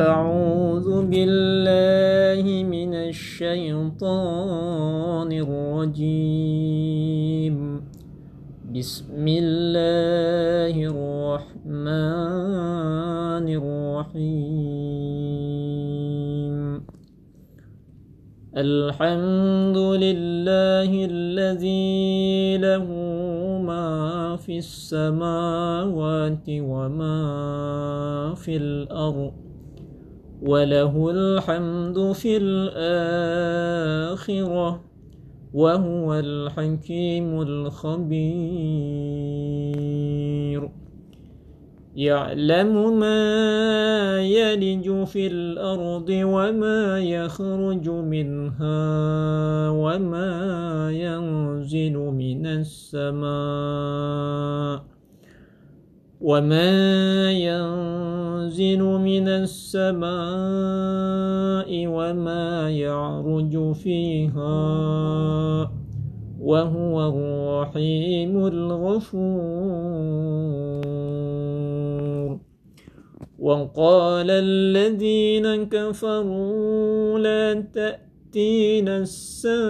أعوذ بالله من الشيطان الرجيم. بسم الله الرحمن الرحيم. الحمد لله الذي له ما في السماوات وما في الأرض. وله الحمد في الآخرة وهو الحكيم الخبير. يعلم ما يلج في الأرض وما يخرج منها وما ينزل من السماء وما ينزل من السماء وما يعرج فيها وهو الرحيم الغفور. وقال الذين كفروا لا تأتينا الساعة.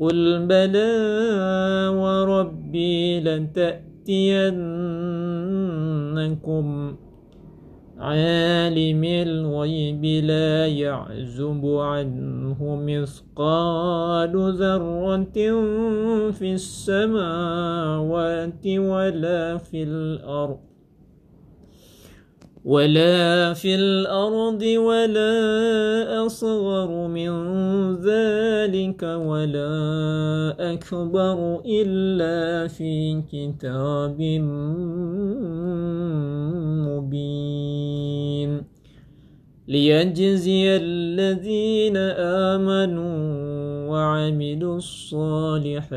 قل بلى وربي لتأتينكم عالم الغيب لا يعزب عنه مثقال ذرة في السماوات ولا في الأرض ولا في الأرض ولا أصغر من ذلك ولا أكبر إلا في كتاب مبين. ليجزي الذين آمنوا وعملوا الصالحات.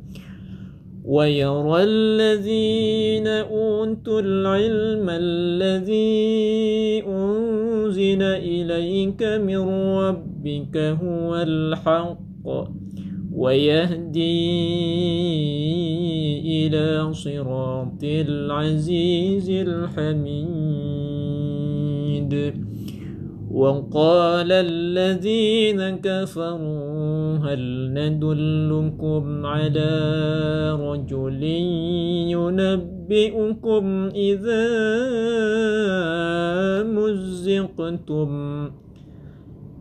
ويرى الذين أوتوا العلم الذي أنزل إليك من ربك هو الحق ويهدي إلى صراط العزيز الحميد. وقال الذين كفروا هل ندلكم على رجل ينبئكم إذا مزقتم؟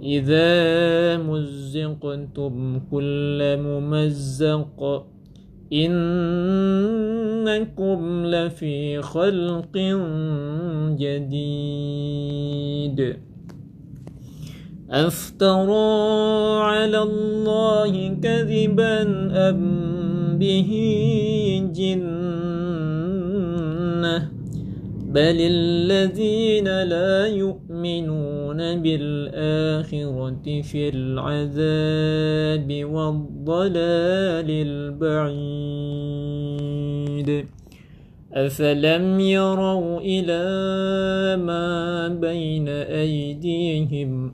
إذا مزقتم كل ممزق. إنكم لفي خلق جديد. أفترى على الله كذبا أم به جنة؟ بل الذين لا يؤمنون بالآخرة في العذاب والضلال البعيد. أفلم يروا إلى ما بين أيديهم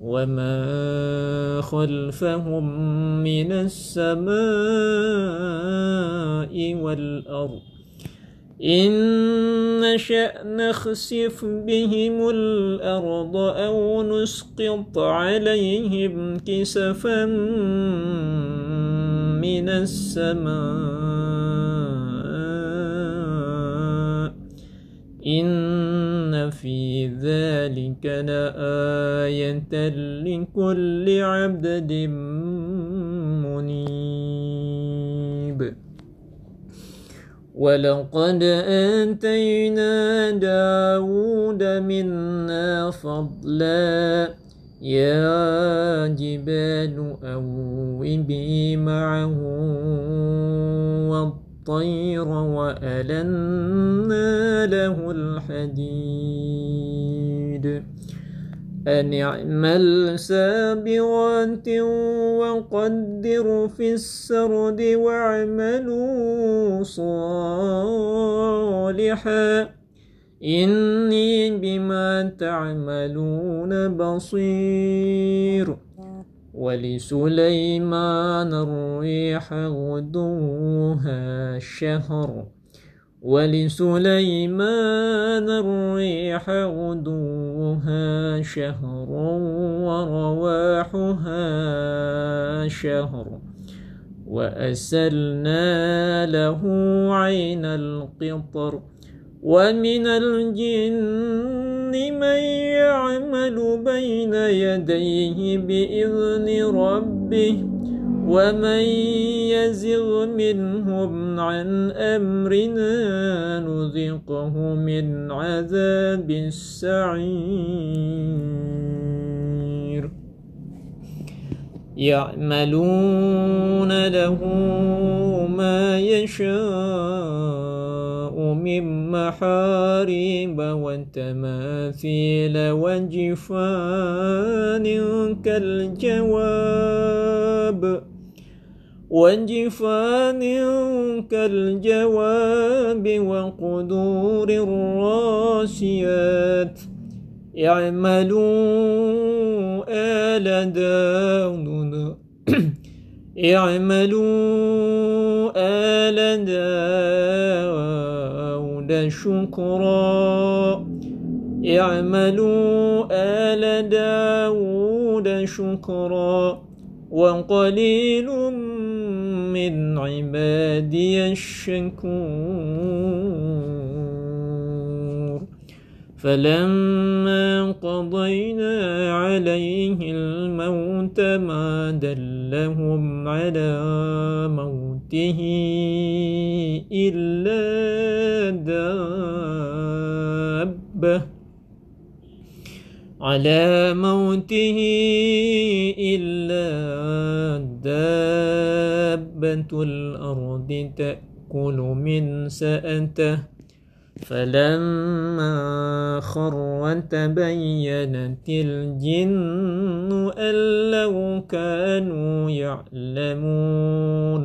وما خلفهم من السماء والأرض إن نشأ نخسف بهم الأرض أو نسقط عليهم كسفا من السماء إن في ذلك لآية لكل عبد منيب. ولقد آتينا داود منا فضلا. يا جبال أوبي معه الطير وألنا له الحديد. أن اعمل سابغات وقدر في السرد واعملوا صالحا. إني بما تعملون بصير. ولسليمان الريح غدوها شهر ولسليمان الريح غدوها شهر ورواحها شهر. وأسلنا له عين القطر. ومن الجن من يعمل بين يديه بإذن ربه ومن يزغ منهم عن أمرنا نذقه من عذاب السعير. يعملون له ما يشاء. من محاريب وتماثيل وجفان كالجواب وجفان كالجواب وقدور الراسيات. اعملوا آل داود. اعملوا آل داود. شكرا. اعملوا آل داود شكرا. وقليل من عبادي الشكور. فلما قضينا عليه الموت ما دلهم على موته إلا على موته إلا دابة الأرض تأكل من سأته. فلما خر تبينت الجن أن لو كانوا يعلمون.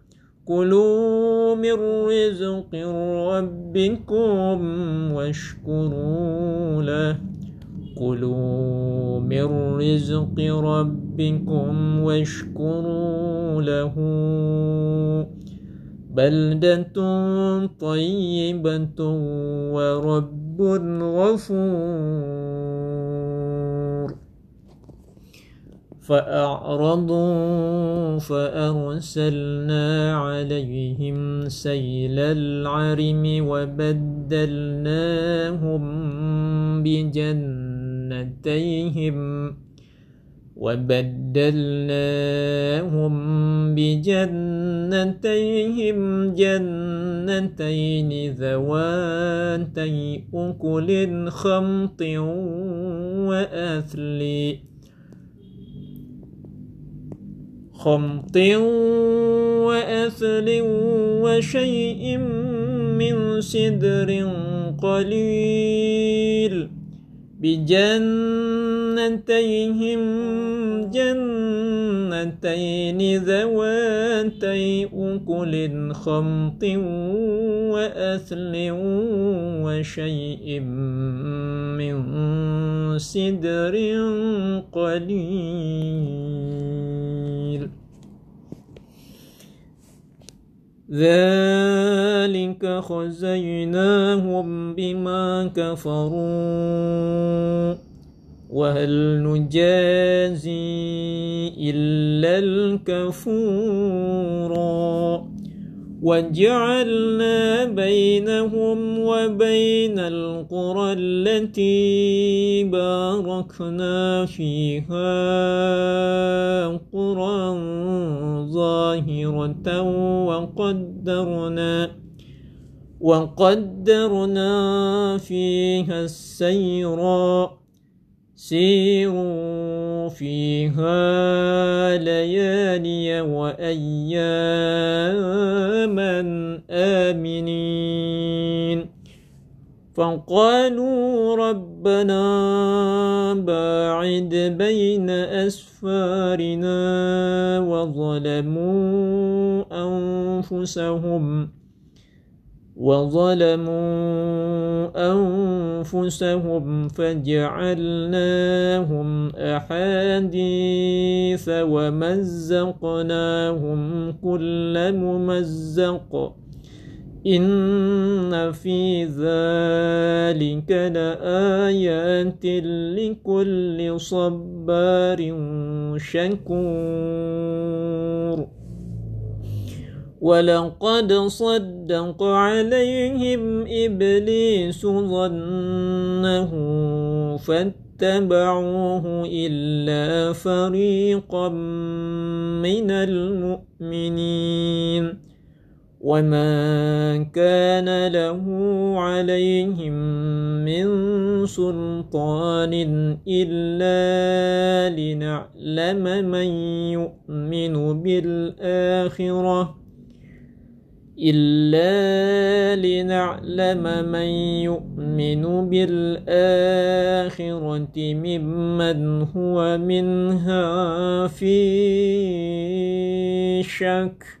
كلوا من رزق ربكم واشكروا له. كلوا من رزق ربكم واشكروا له. بلدة طيبة ورب غفور فأعرضوا فأرسلنا عليهم سيل العرم وبدلناهم بجنتيهم وبدلناهم بجنتيهم جنتين ذواتي أكل خمط وأثل خمط وأثل وشيء من سدر قليل بجنتيهم جنتين ذواتي أكل خمط وأثل وشيء من سدر قليل ذلك خزيناهم بما كفروا. وهل نجازي إلا الكفورا وجعلنا بينهم وبين القرى التي باركنا فيها قرى ظاهرة وقدرنا وقدرنا فيها السيرا سيروا فيها ليالي وأياما آمنين. فقالوا ربنا باعد بين أسفارنا وظلموا أنفسهم وظلموا أنفسهم فجعلناهم أحاديث ومزقناهم كل ممزق إن في ذلك لآيات لكل صبار شكور. ولقد صدق عليهم إبليس ظنه فاتبعوه إلا فريقا من المؤمنين. وما كان له عليهم من سلطان إلا لنعلم من يؤمن بالآخرة إلا لنعلم من يؤمن بالآخرة ممن هو منها في شك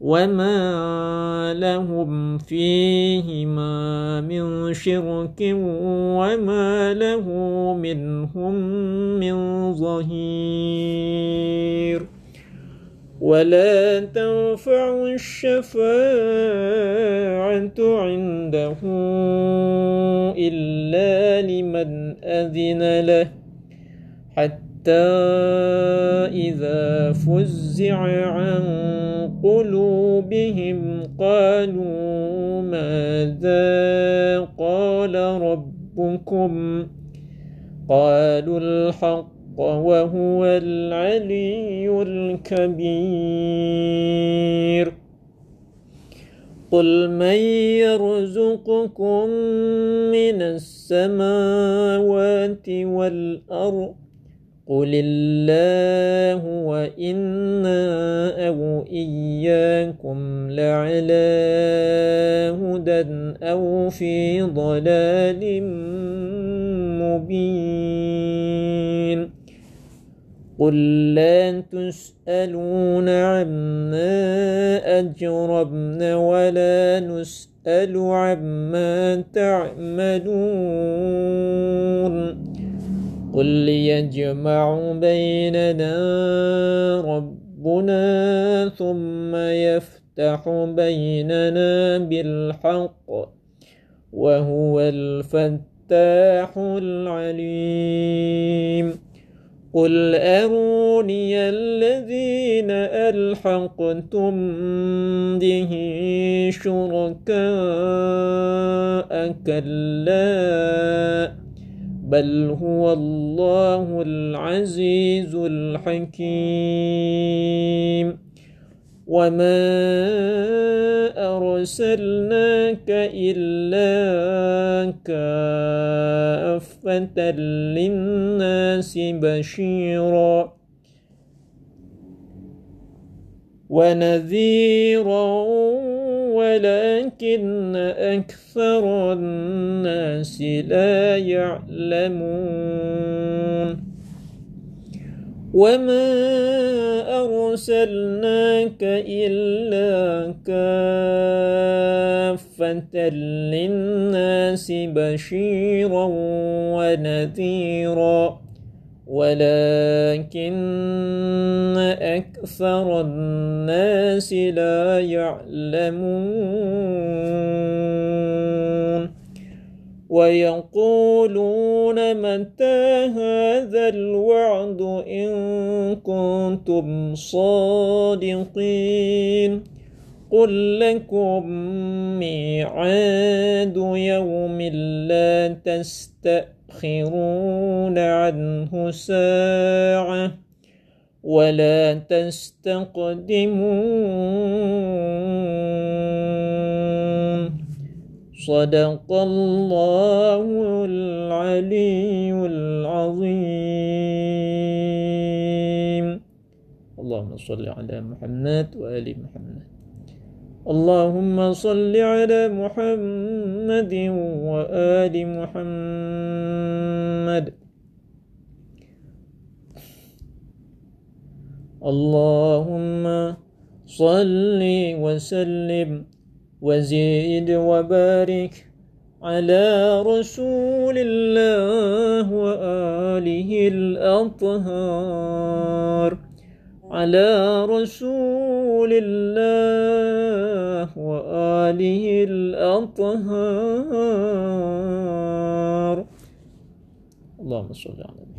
وما لهم فيهما من شرك وما له منهم من ظهير ولا تنفع الشفاعة عنده إلا لمن أذن له حتى إذا فزع عن قلوبهم قالوا ماذا قال ربكم؟ قالوا الحق وهو العلي الكبير. قل من يرزقكم من السماوات والأرض قل الله وإنا أو إياكم لعلى هدى أو في ضلال مبين قل لا تسألون عما أجربن ولا نسأل عما تعملون قل يجمع بيننا ربنا ثم يفتح بيننا بالحق وهو الفتاح العليم قل أروني الذين ألحقتم به شركاء كلا بل هو الله العزيز الحكيم وما أرسلناك إلا كافة للناس بشيرا ونذيرا ولكن أكثر الناس لا يعلمون. وما أرسلناك إلا كافة للناس بشيرا ونذيرا. ولكن أكثر الناس لا يعلمون. ويقولون متى هذا الوعد إن كنتم صادقين. قل لكم ميعاد يوم لا تستأخرون عنه ساعة ولا تستقدمون. صدق الله العلي العظيم. اللهم صل على محمد وآل محمد. اللهم صل على محمد وآل محمد. اللهم صل وسلم وزيد وبارك على رسول الله وآله الأطهار. على رسول الله وآله الأطهار. اللهم صل على